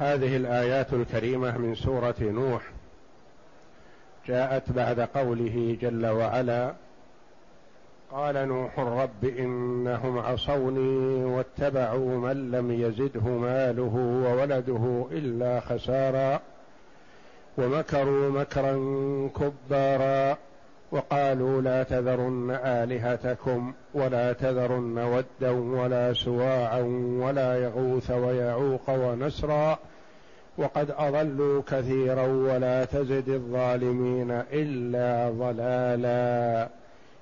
هذه الآيات الكريمة من سورة نوح. جاءت بعد قوله جل وعلا قال نوح رب إنهم عصوني واتبعوا من لم يزده ماله وولده إلا خسارا ومكروا مكرا كبارا وقالوا لا تذرن آلهتكم ولا تذرن ودا ولا سواعا ولا يغوث ويعوق ونسرا. وقد أضلوا كثيرا ولا تزد الظالمين إلا ضلالا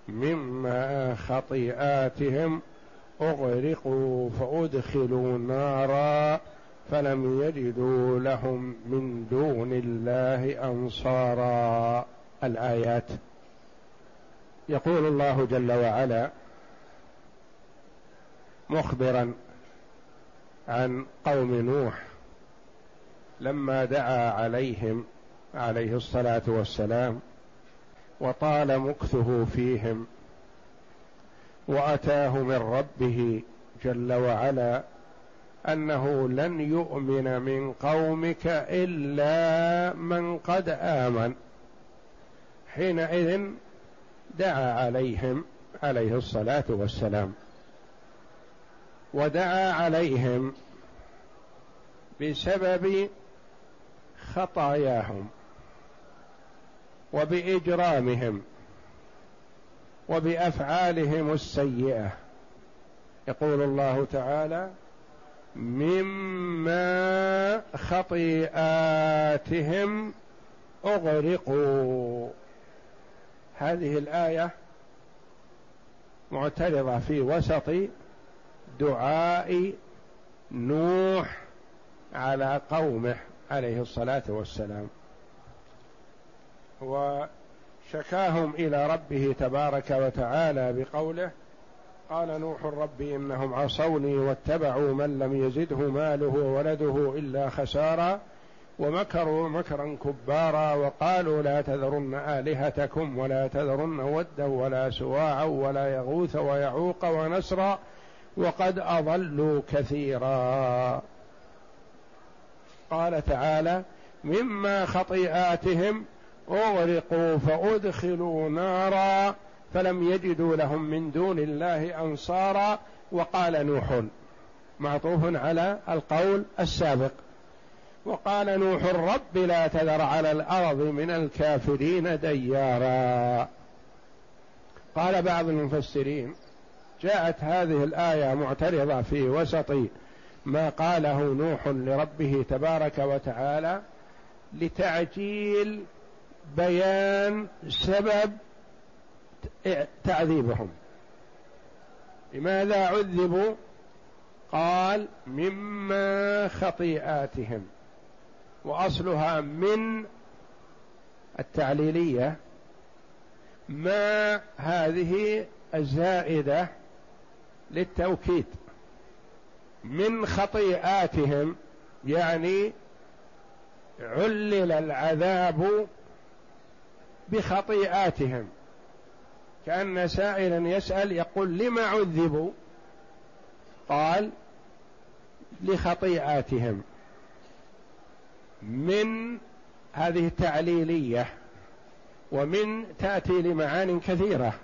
مما خطيئاتهم أغرقوا فأدخلوا نارا فلم يجدوا لهم من دون الله انصارا. الآيات. يقول الله جل وعلا مخبرا عن قوم نوح لما دعا عليهم عليه الصلاة والسلام وطال مكثه فيهم وأتاه من ربه جل وعلا أنه لن يؤمن من قومك إلا من قد آمن. حينئذ دعا عليهم عليه الصلاة والسلام ودعا عليهم بسبب خطاياهم وبإجرامهم وبأفعالهم السيئة. يقول الله تعالى مما خطيئاتهم اغرقوا. هذه الآية معترضة في وسط دعاء نوح على قومه. عليه الصلاة والسلام. وشكاهم إلى ربه تبارك وتعالى بقوله قال نوح رب إنهم عصوني واتبعوا من لم يزده ماله وولده إلا خسارا ومكروا مكرا كبارا وقالوا لا تذرن آلهتكم ولا تذرن ودا ولا سواعا ولا يغوث ويعوق ونسرا وقد أضلوا كثيرا. قال تعالى مما خطيئاتهم أغرقوا فأدخلوا نارا فلم يجدوا لهم من دون الله أنصارا وقال نوح معطوف على القول السابق وقال نوح رب لا تذر على الأرض من الكافرين ديارا قال بعض المفسرين جاءت هذه الآية معترضة في وسط ما قاله نوح لربه تبارك وتعالى لتعجيل بيان سبب تعذيبهم. لماذا عذبوا؟ قال مما خطيئاتهم. وأصلها من التعليلية ما هذه الزائدة للتوكيد. من خطيئاتهم يعني علل العذاب بخطيئاتهم. كأن سائلا يسأل يقول لما عذبوا؟ قال لخطيئاتهم. من هذه تعليليه ومن تأتي لمعان كثيرة.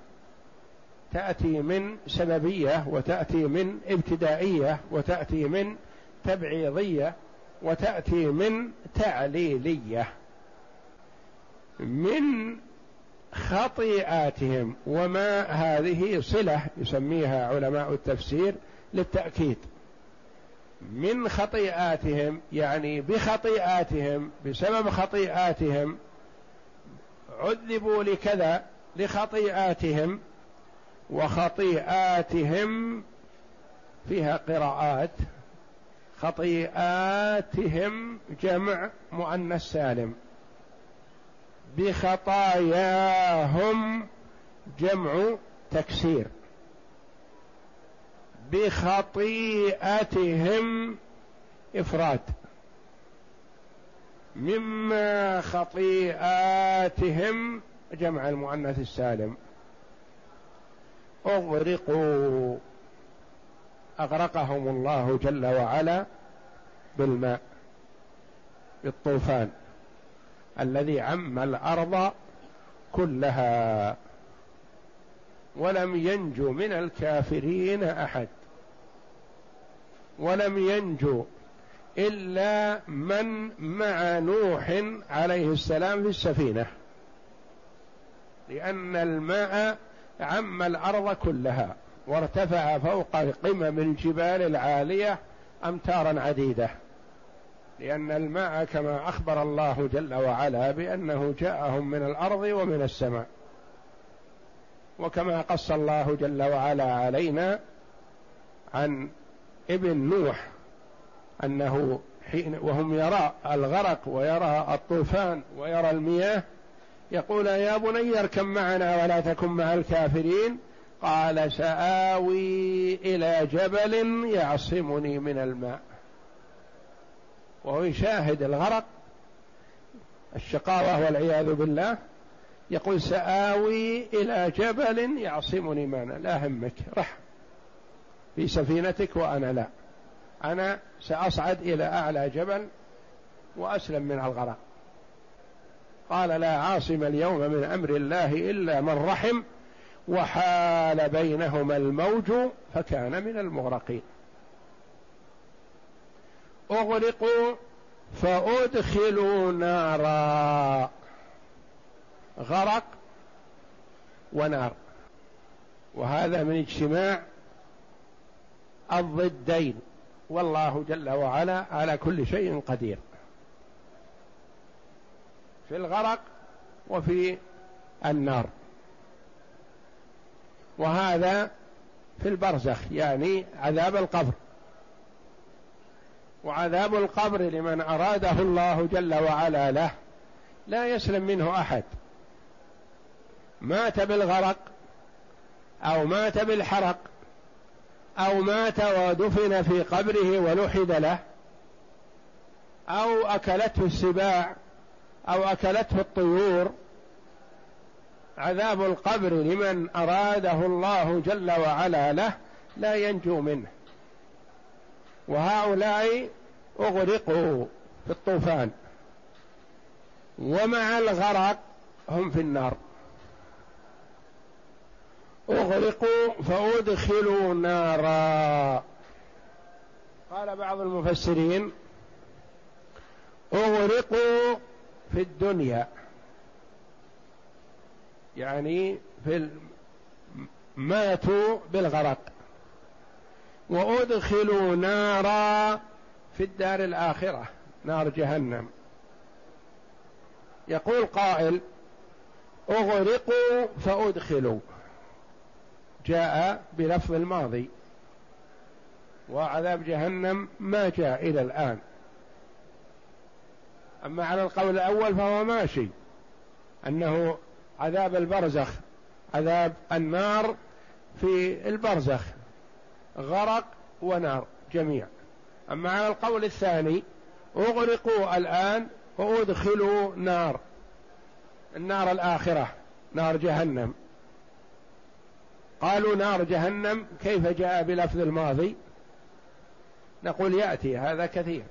تأتي من سببية وتأتي من ابتدائية وتأتي من تبعيضية وتأتي من تعليلية. من خطيئاتهم وما هذه صلة يسميها علماء التفسير للتأكيد. من خطيئاتهم يعني بخطيئاتهم بسبب خطيئاتهم عذبوا لكذا لخطيئاتهم وخطيئاتهم فيها قراءات خطيئاتهم جمع مؤنث سالم. بخطاياهم جمع تكسير. بخطيئتهم إفراد. مما خطيئاتهم جمع المؤنث السالم. أغرقوا. أغرقهم الله جل وعلا بالماء بالطوفان الذي عم الأرض كلها. ولم ينجو من الكافرين أحد. ولم ينجو إلا من مع نوح عليه السلام في السفينة لأن الماء عم الأرض كلها وارتفع فوق قمم الجبال العالية أمتارا عديدة. لأن الماء كما أخبر الله جل وعلا بأنه جاءهم من الأرض ومن السماء. وكما قص الله جل وعلا علينا عن ابن نوح أنه حين وهم يرى الغرق ويرى الطوفان ويرى المياه يقول يا بني اركب معنا ولا تكن مع الكافرين. قال سآوي إلى جبل يعصمني من الماء. وهو يشاهد الغرق الشقاوة والعياذ بالله. يقول سآوي إلى جبل يعصمني مانا لا همك رح. في سفينتك وأنا لا. أنا سأصعد إلى أعلى جبل وأسلم من الغرق. قال لا عاصم اليوم من أمر الله إلا من رحم وحال بينهما الموج فكان من المغرقين. أغرقوا فأدخلوا نارا. غرق ونار. وهذا من اجتماع الضدين. والله جل وعلا على كل شيء قدير. في الغرق وفي النار. وهذا في البرزخ يعني عذاب القبر. وعذاب القبر لمن أراده الله جل وعلا له لا يسلم منه أحد. مات بالغرق أو مات بالحرق أو مات ودفن في قبره ولحد له أو أكلته السباع أو أكلته الطيور عذاب القبر لمن أراده الله جل وعلا له لا ينجو منه. وهؤلاء أغرقوا في الطوفان. ومع الغرق هم في النار. أغرقوا فأدخلوا نارا. قال بعض المفسرين أغرقوا في الدنيا. يعني في ماتوا بالغرق. وأدخلوا نارا في الدار الآخرة نار جهنم. يقول قائل أغرقوا فأدخلوا. جاء بلفظ الماضي. وعذاب جهنم ما جاء إلى الآن. أما على القول الأول فهو ماشي. أنه عذاب البرزخ عذاب النار في البرزخ. غرق ونار جميع. أما على القول الثاني أغرقوا الآن وأدخلوا نار. النار الآخرة نار جهنم. قالوا نار جهنم كيف جاء بلفظ الماضي؟ نقول يأتي هذا كثير.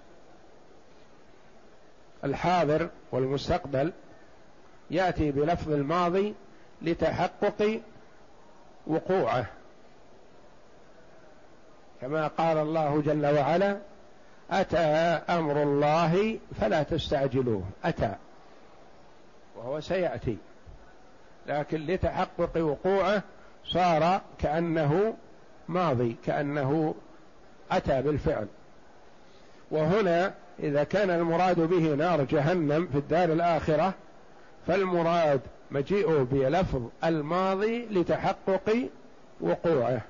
الحاضر والمستقبل يأتي بلفظ الماضي لتحقق وقوعه. كما قال الله جل وعلا أتى أمر الله فلا تستعجلوه. أتى وهو سيأتي. لكن لتحقق وقوعه صار كأنه ماضي كأنه أتى بالفعل. وهنا إذا كان المراد به نار جهنم في الدار الآخرة فالمراد مجيء بلفظ الماضي لتحقق وقوعه.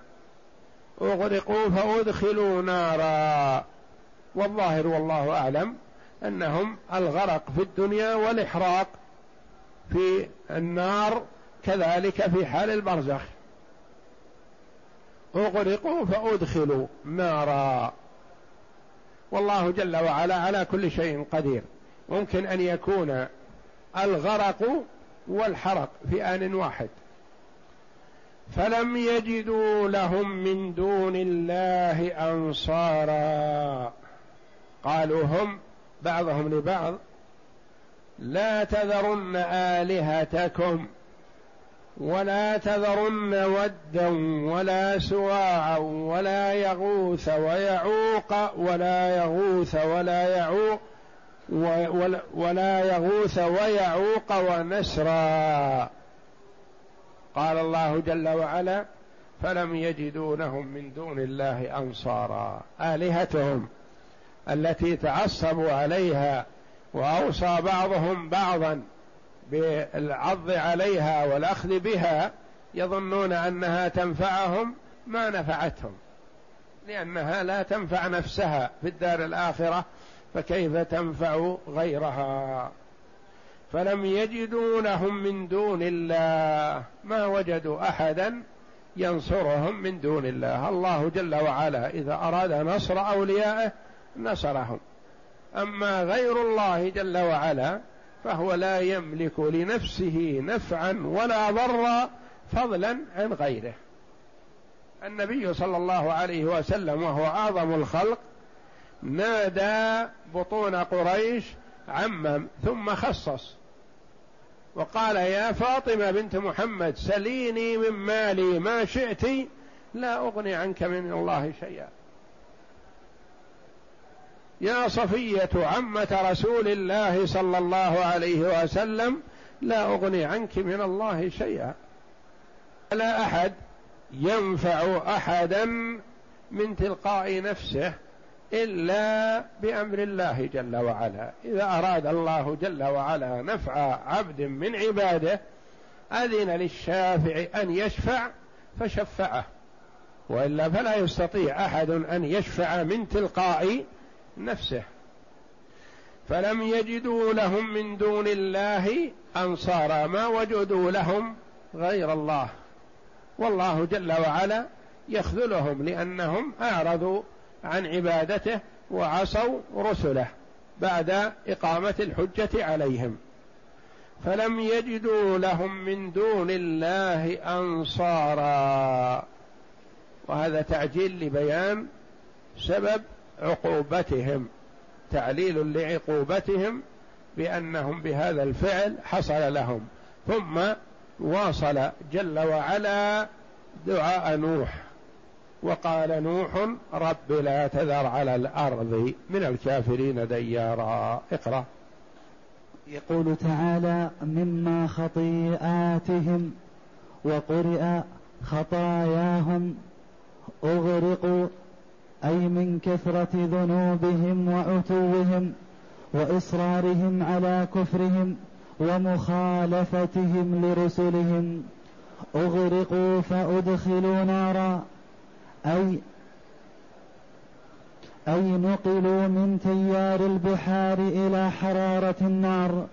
أغرقوا فأدخلوا نارا. والظاهر والله أعلم أنهم الغرق في الدنيا والإحراق في النار كذلك في حال البرزخ. أغرقوا فأدخلوا نارا. والله جل وعلا على كل شيء قدير. ممكن أن يكون الغرق والحرق في آن واحد. فلم يجدوا لهم من دون الله أنصارا. قالوا هم بعضهم لبعض لا تذرن آلهتكم. ولا تذرن ودا ولا سواعا ولا يغوث ويعوق ولا يغوث ولا يعوق ولا يغوث ويعوق ونسرا. قال الله جل وعلا فلم يجدوا لهم من دون الله أنصارا. آلهتهم التي تعصبوا عليها وأوصى بعضهم بعضا بالعض عليها والأخذ بها يظنون أنها تنفعهم ما نفعتهم. لأنها لا تنفع نفسها في الدار الآخرة فكيف تنفع غيرها؟ فلم يجدوا لهم من دون الله. ما وجدوا أحدا ينصرهم من دون الله. الله جل وعلا إذا أراد نصر أوليائه نصرهم. أما غير الله جل وعلا فهو لا يملك لنفسه نفعا ولا ضرا فضلا عن غيره. النبي صلى الله عليه وسلم وهو أعظم الخلق نادى بطون قريش عمم ثم خصص وقال يا فاطمة بنت محمد سليني من مالي ما شئت لا أغني عنك من الله شيئا. يا صفية عمة رسول الله صلى الله عليه وسلم لا أغني عنك من الله شيئا. لا أحد ينفع أحدا من تلقاء نفسه إلا بأمر الله جل وعلا. إذا أراد الله جل وعلا نفع عبد من عباده أذن للشافع أن يشفع فشفعه. وإلا فلا يستطيع أحد أن يشفع من تلقاء نفسه. فلم يجدوا لهم من دون الله أنصارا ما وجدوا لهم غير الله. والله جل وعلا يخذلهم لأنهم أعرضوا عن عبادته وعصوا رسله بعد إقامة الحجة عليهم. فلم يجدوا لهم من دون الله أنصارا. وهذا تعجيل لبيان سبب عقوبتهم تعليل لعقوبتهم بأنهم بهذا الفعل حصل لهم. ثم واصل جل وعلا دعاء نوح وقال نوح رب لا تذر على الأرض من الكافرين ديارا. اقرأ. يقول تعالى مما خطيئاتهم وقرئ خطاياهم اغرقوا أي من كثرة ذنوبهم وعتوهم وإصرارهم على كفرهم ومخالفتهم لرسلهم. أغرقوا فأدخلوا نارا. أي أي نقلوا من تيار البحار إلى حرارة النار.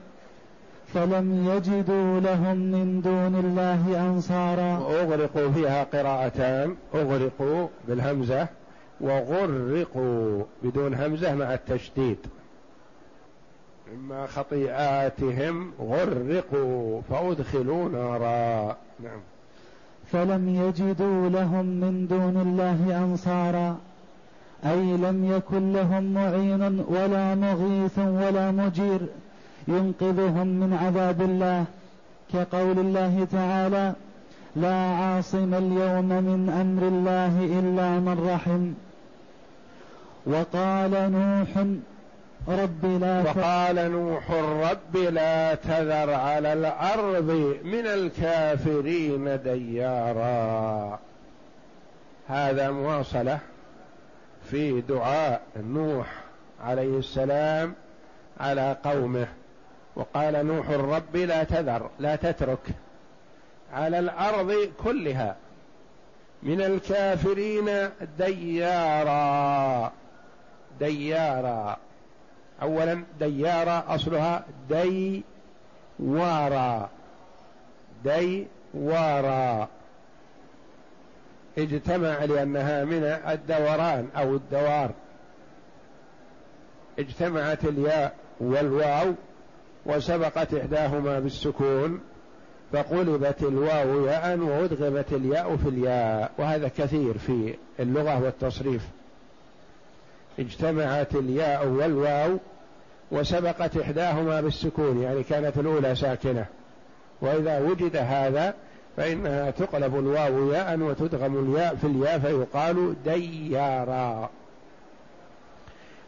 فلم يجدوا لهم من دون الله أنصارا. وأغرقوا فيها قراءتان. أغرقوا بالهمزة. وغرقوا بدون همزة مع التشديد. مما خطيئاتهم غرقوا فأدخلوا نارا. نعم. فلم يجدوا لهم من دون الله أنصارا. أي لم يكن لهم معين ولا مغيث ولا مجير ينقذهم من عذاب الله. كقول الله تعالى لا عاصم اليوم من أمر الله إلا من رحم. وقال نوح رب لا وقال نوح رب لا تذر على الأرض من الكافرين ديارا. هذا مواصلة في دعاء نوح عليه السلام على قومه. وقال نوح رب لا تذر لا تترك على الأرض كلها من الكافرين ديارا. ديارا اولا ديارا أصلها دي وارا دي وارا اجتمع لأنها من الدوران أو الدوار. اجتمعت الياء والواو وسبقت إحداهما بالسكون فقلبت الواو ياء وأدغمت الياء في الياء وهذا كثير في اللغة والتصريف. اجتمعت الياء والواو وسبقت إحداهما بالسكون يعني كانت الأولى ساكنة. وإذا وجد هذا فإنها تقلب الواو ياء وتدغم الياء في الياء فيقال ديارا.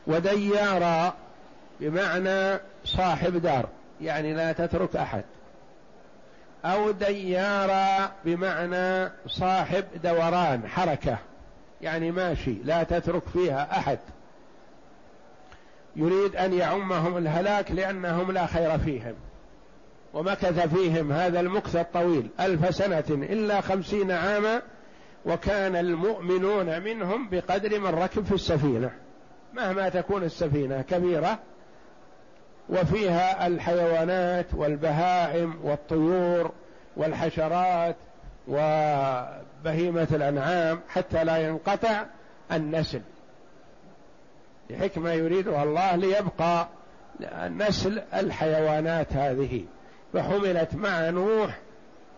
وديارا بمعنى صاحب دار يعني لا تترك أحد. أو ديارا بمعنى صاحب دوران حركة. يعني ماشي لا تترك فيها أحد. يريد أن يعمهم الهلاك لأنهم لا خير فيهم. ومكث فيهم هذا المكث الطويل ألف سنة إلا خمسين عاما وكان المؤمنون منهم بقدر من ركب في السفينة. مهما تكون السفينة كبيرة وفيها الحيوانات والبهائم والطيور والحشرات وبهيمة الأنعام حتى لا ينقطع النسل. لحكمة يريدها الله ليبقى نسل الحيوانات هذه. فحملت مع نوح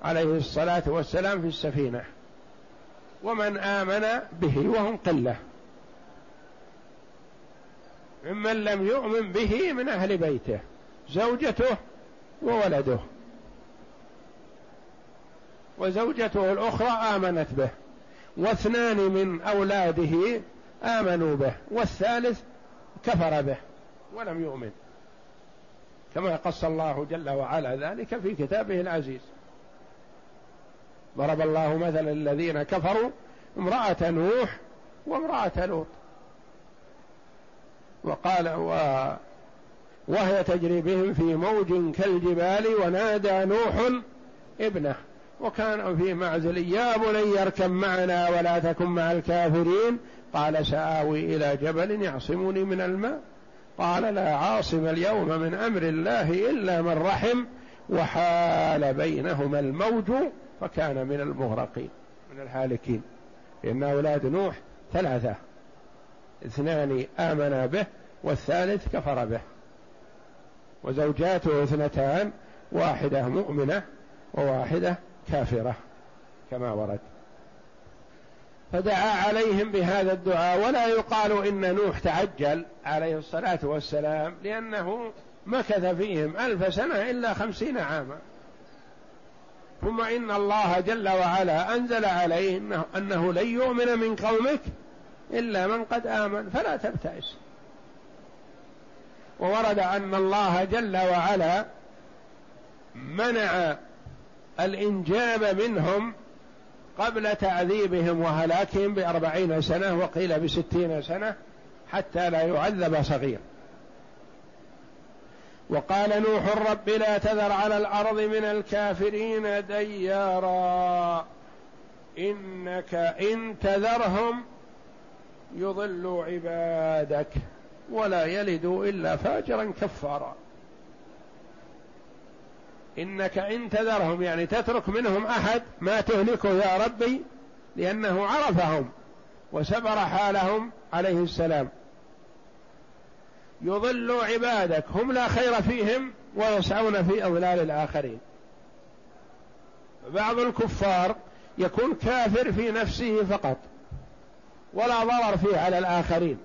عليه الصلاة والسلام في السفينة. ومن آمن به وهم قلة. ممن لم يؤمن به من أهل بيته. زوجته وولده. وزوجته الأخرى آمنت به واثنان من أولاده آمنوا به والثالث كفر به ولم يؤمن. كما قص الله جل وعلا ذلك في كتابه العزيز. ضرب الله مثلا الذين كفروا امرأة نوح وامرأة لوط. وقال و وهي تجري بهم في موج كالجبال ونادى نوح ابنه. وكان في معزل يا بني اركب معنا ولا تكن مع الكافرين. قال سآوي إلى جبل يعصمني من الماء. قال لا عاصم اليوم من أمر الله إلا من رحم. وحال بينهما الموج فكان من المغرقين من الهالكين. إن أولاد نوح ثلاثة اثنان آمنا به والثالث كفر به. وزوجاته اثنتان واحدة مؤمنة وواحدة كافرة كما ورد. فدعا عليهم بهذا الدعاء ولا يقال إن نوح تعجل عليه الصلاة والسلام لأنه مكث فيهم ألف سنة إلا خمسين عاما. ثم إن الله جل وعلا أنزل عليه إنه, أنه لن يؤمن من قومك إلا من قد آمن فلا تبتئس. وورد أن الله جل وعلا منع الإنجاب منهم قبل تعذيبهم وهلاكهم بأربعين سنة وقيل بستين سنة حتى لا يعذب صغير. وقال نوح رب لا تذر على الأرض من الكافرين ديارا إنك إن تذرهم يضل عبادك ولا يلدوا إلا فاجرا كفارا. إنك إن تذرهم يعني تترك منهم أحد ما تهلكه يا ربي لأنه عرفهم وسبر حالهم عليه السلام. يضل عبادك هم لا خير فيهم ويسعون في أضلال الآخرين. بعض الكفار يكون كافر في نفسه فقط ولا ضرر فيه على الآخرين.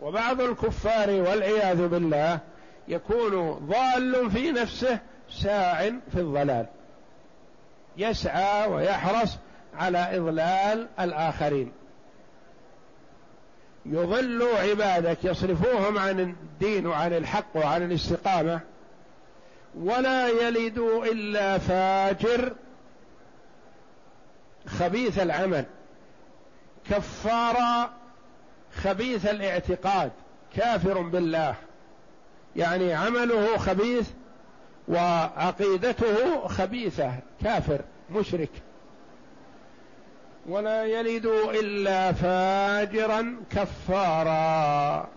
وبعض الكفار والعياذ بالله يكون ضال في نفسه ساع في الضلال. يسعى ويحرص على إضلال الآخرين. يضل عبادك يصرفوهم عن الدين وعن الحق وعن الاستقامة. ولا يلد إلا فاجر. خبيث العمل. كفار خبيث الاعتقاد. كافر بالله. يعني عمله خبيث وعقيدته خبيثة كافر مشرك. ولا يلد إلا فاجرا كفارا.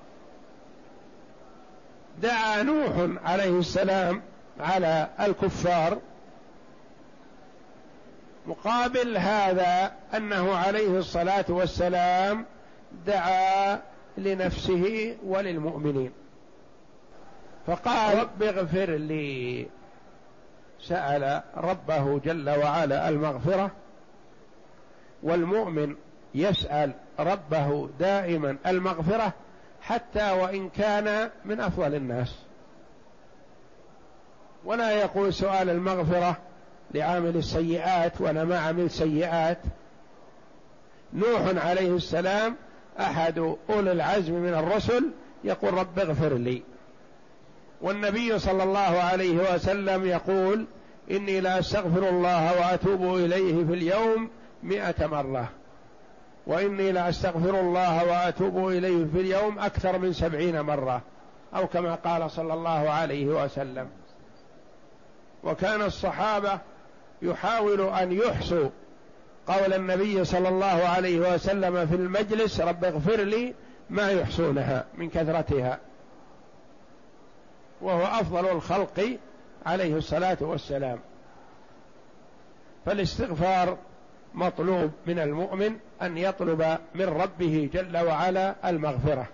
دعا نوح عليه السلام على الكفار مقابل هذا أنه عليه الصلاة والسلام دعا لنفسه وللمؤمنين. فقال رب اغفر لي. سأل ربه جل وعلا المغفرة والمؤمن يسأل ربه دائما المغفرة حتى وإن كان من أفضل الناس. ولا يقول سؤال المغفرة لعامل السيئات وأنا ما عمل سيئات. نوح عليه السلام أحد أولي العزم من الرسل يقول رب اغفر لي. والنبي صلى الله عليه وسلم يقول إني لا أستغفر الله وأتوب إليه في اليوم مئة مرة. وإني لا أستغفر الله وأتوب إليه في اليوم أكثر من سبعين مرة. أو كما قال صلى الله عليه وسلم. وكان الصحابة يحاول أن يحصوا قول النبي صلى الله عليه وسلم في المجلس رب اغفر لي ما يحصونها من كثرتها. وهو أفضل الخلق عليه الصلاة والسلام. فالاستغفار مطلوب من المؤمن أن يطلب من ربه جل وعلا المغفرة.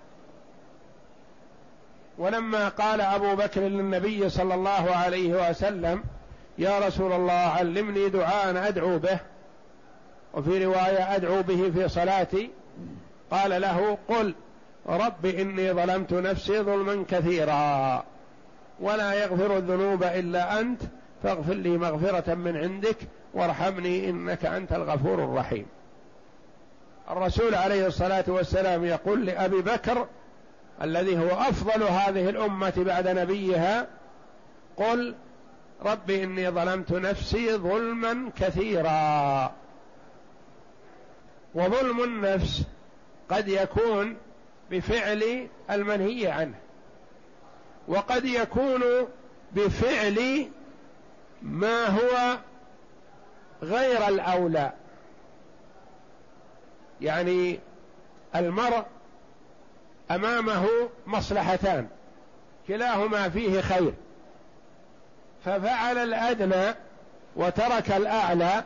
ولما قال أبو بكر للنبي صلى الله عليه وسلم يا رسول الله علمني دعاء أدعو به. وفي رواية أدعو به في صلاتي. قال له قل رب إني ظلمت نفسي ظلما كثيرا. ولا يغفر الذنوب إلا أنت فاغفر لي مغفرة من عندك وارحمني إنك أنت الغفور الرحيم. الرسول عليه الصلاة والسلام يقول لأبي بكر الذي هو أفضل هذه الأمة بعد نبيها قل رب إني ظلمت نفسي ظلما كثيرا. وظلم النفس قد يكون بفعل المنهي عنه. وقد يكون بفعل ما هو غير الأولى. يعني المرء أمامه مصلحتان كلاهما فيه خير. ففعل الأدنى وترك الأعلى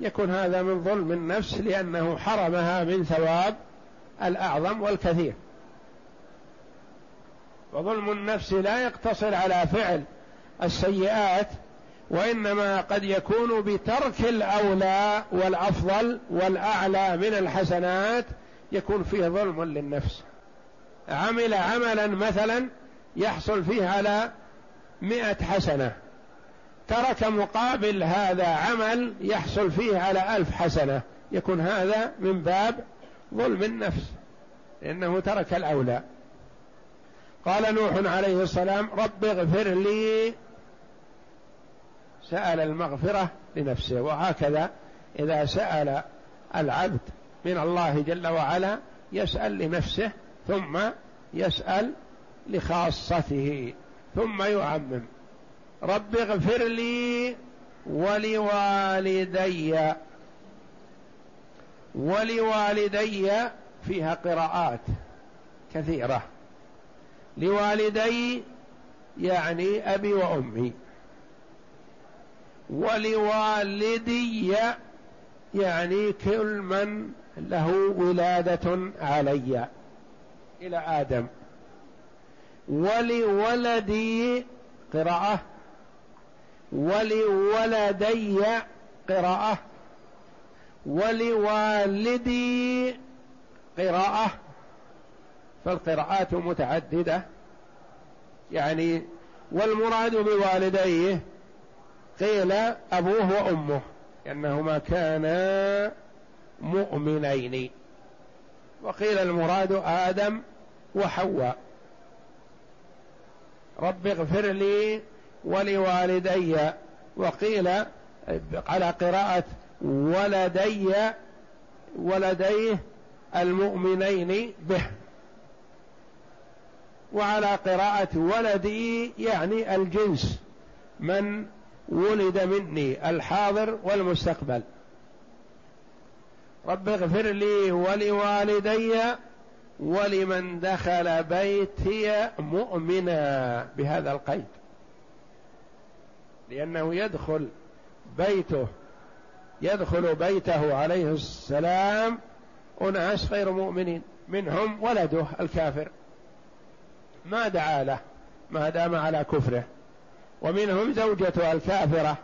يكون هذا من ظلم النفس لأنه حرمها من ثواب الأعظم والكثير. وظلم النفس لا يقتصر على فعل السيئات وإنما قد يكون بترك الأولى والأفضل والأعلى من الحسنات يكون فيه ظلم للنفس. عمل عملا مثلا يحصل فيه على مئة حسنة. ترك مقابل هذا عمل يحصل فيه على ألف حسنة. يكون هذا من باب ظلم النفس. لأنه ترك الأولى. قال نوح عليه السلام رب اغفر لي. سأل المغفرة لنفسه وهكذا إذا سأل العبد من الله جل وعلا يسأل لنفسه ثم يسأل لخاصته ثم يعمم. رب اغفر لي ولوالدي. ولوالدي فيها قراءات كثيرة. لوالدي يعني أبي وأمي. ولوالدي يعني كل من له ولادة علي إلى آدم. ولولدي قراءة. ولولدي قراءة. ولوالدي قراءة. فالقراءات متعددة. يعني والمراد بوالديه قيل أبوه وأمه لأنهما كانا مؤمنين. وقيل المراد آدم وحواء. رب اغفر لي ولوالدي. وقيل على قراءة ولدي ولديه المؤمنين به. وعلى قراءة ولدي يعني الجنس. من ولد مني الحاضر والمستقبل. رب اغفر لي ولوالدي ولمن دخل بيتي مؤمنا بهذا القيد. لأنه يدخل بيته يدخل بيته عليه السلام أناس غير مؤمنين منهم ولده الكافر. ما دعا له ما دام على كفره. ومنهم زوجته الكافرة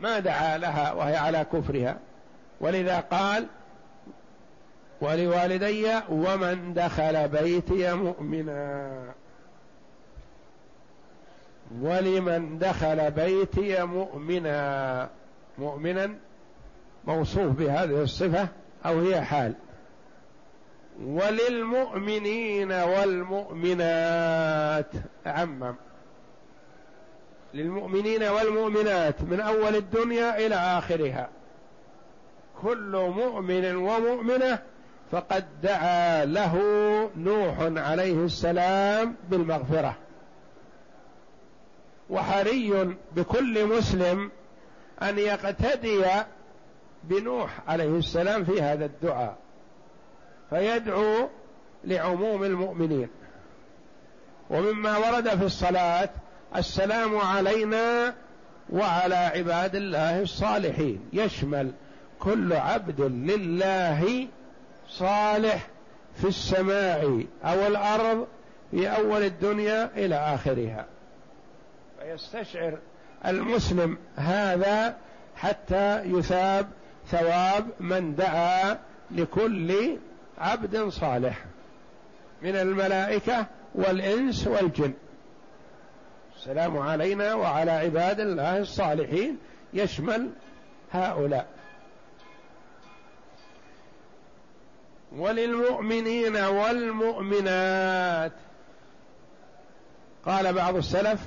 ما دعا لها وهي على كفرها. ولذا قال ولوالدي ومن دخل بيتي مؤمنا. ولمن دخل بيتي مؤمنا. مؤمنا موصوف بهذه الصفة أو هي حال. وللمؤمنين والمؤمنات. عمم للمؤمنين والمؤمنات من أول الدنيا إلى آخرها. كل مؤمن ومؤمنة فقد دعا له نوح عليه السلام بالمغفرة. وحري بكل مسلم أن يقتدي بنوح عليه السلام في هذا الدعاء. فيدعو لعموم المؤمنين. ومما ورد في الصلاة السلام علينا وعلى عباد الله الصالحين. يشمل كل عبد لله صالح في السماء أو الأرض في أول الدنيا إلى آخرها. فيستشعر المسلم هذا حتى يثاب ثواب من دعا لكل عبد صالح من الملائكة والإنس والجن. السلام علينا وعلى عباد الله الصالحين. يشمل هؤلاء. وللمؤمنين والمؤمنات. قال بعض السلف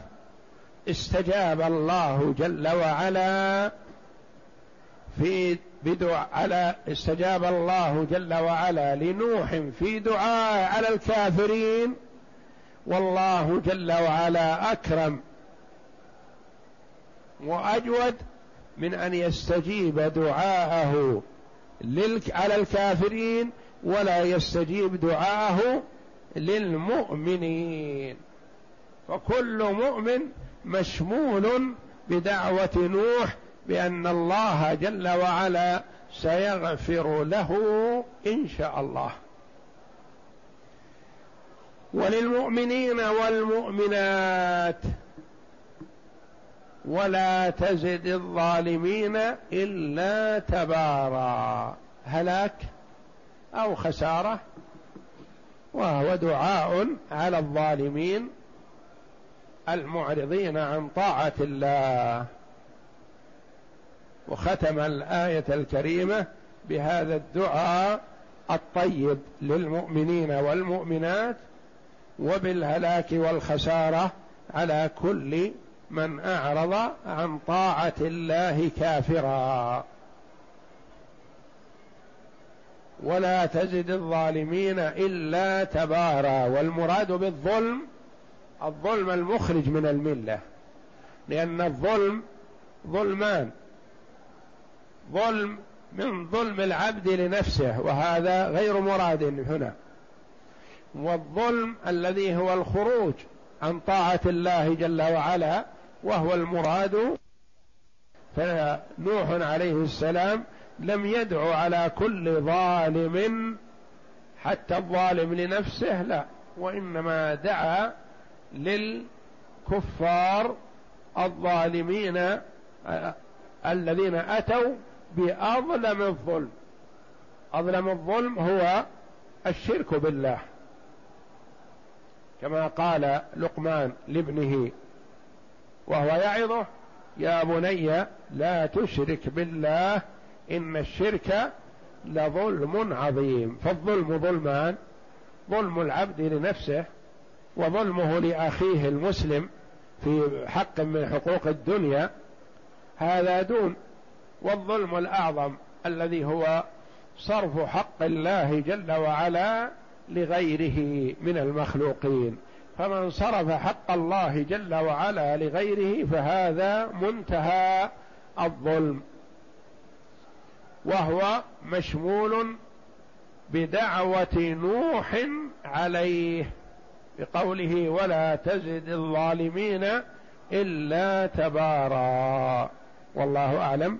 استجاب الله جل وعلا في بدعاء على استجاب الله جل وعلا لنوح في دعاء على الكافرين والله جل وعلا أكرم وأجود من أن يستجيب دعاءه على الكافرين ولا يستجيب دعاءه للمؤمنين. فكل مؤمن مشمول بدعوة نوح بأن الله جل وعلا سيغفر له إن شاء الله. وللمؤمنين والمؤمنات ولا تزد الظالمين إلا تبارا. هلاك أو خسارة وهو دعاء على الظالمين المعرضين عن طاعة الله. وختم الآية الكريمة بهذا الدعاء الطيب للمؤمنين والمؤمنات وبالهلاك والخسارة على كل من أعرض عن طاعة الله كافرا. ولا تزد الظالمين إلا تبارا. والمراد بالظلم الظلم المخرج من الملة لأن الظلم ظلمان. ظلم من ظلم العبد لنفسه وهذا غير مراد هنا. والظلم الذي هو الخروج عن طاعة الله جل وعلا وهو المراد فنوح عليه السلام لم يدعو على كل ظالم حتى الظالم لنفسه لا وإنما دعا للكفار الظالمين الذين أتوا بأظلم الظلم. أظلم الظلم هو الشرك بالله. كما قال لقمان لابنه وهو يعظه يا بني لا تشرك بالله إن الشرك لظلم عظيم. فالظلم ظلمان ظلم العبد لنفسه وظلمه لأخيه المسلم في حق من حقوق الدنيا. هذا دون والظلم الأعظم الذي هو صرف حق الله جل وعلا لغيره من المخلوقين. فمن صرف حق الله جل وعلا لغيره فهذا منتهى الظلم. وهو مشمول بدعوة نوح عليه بقوله ولا تزد الظالمين إلا تبارا. والله أعلم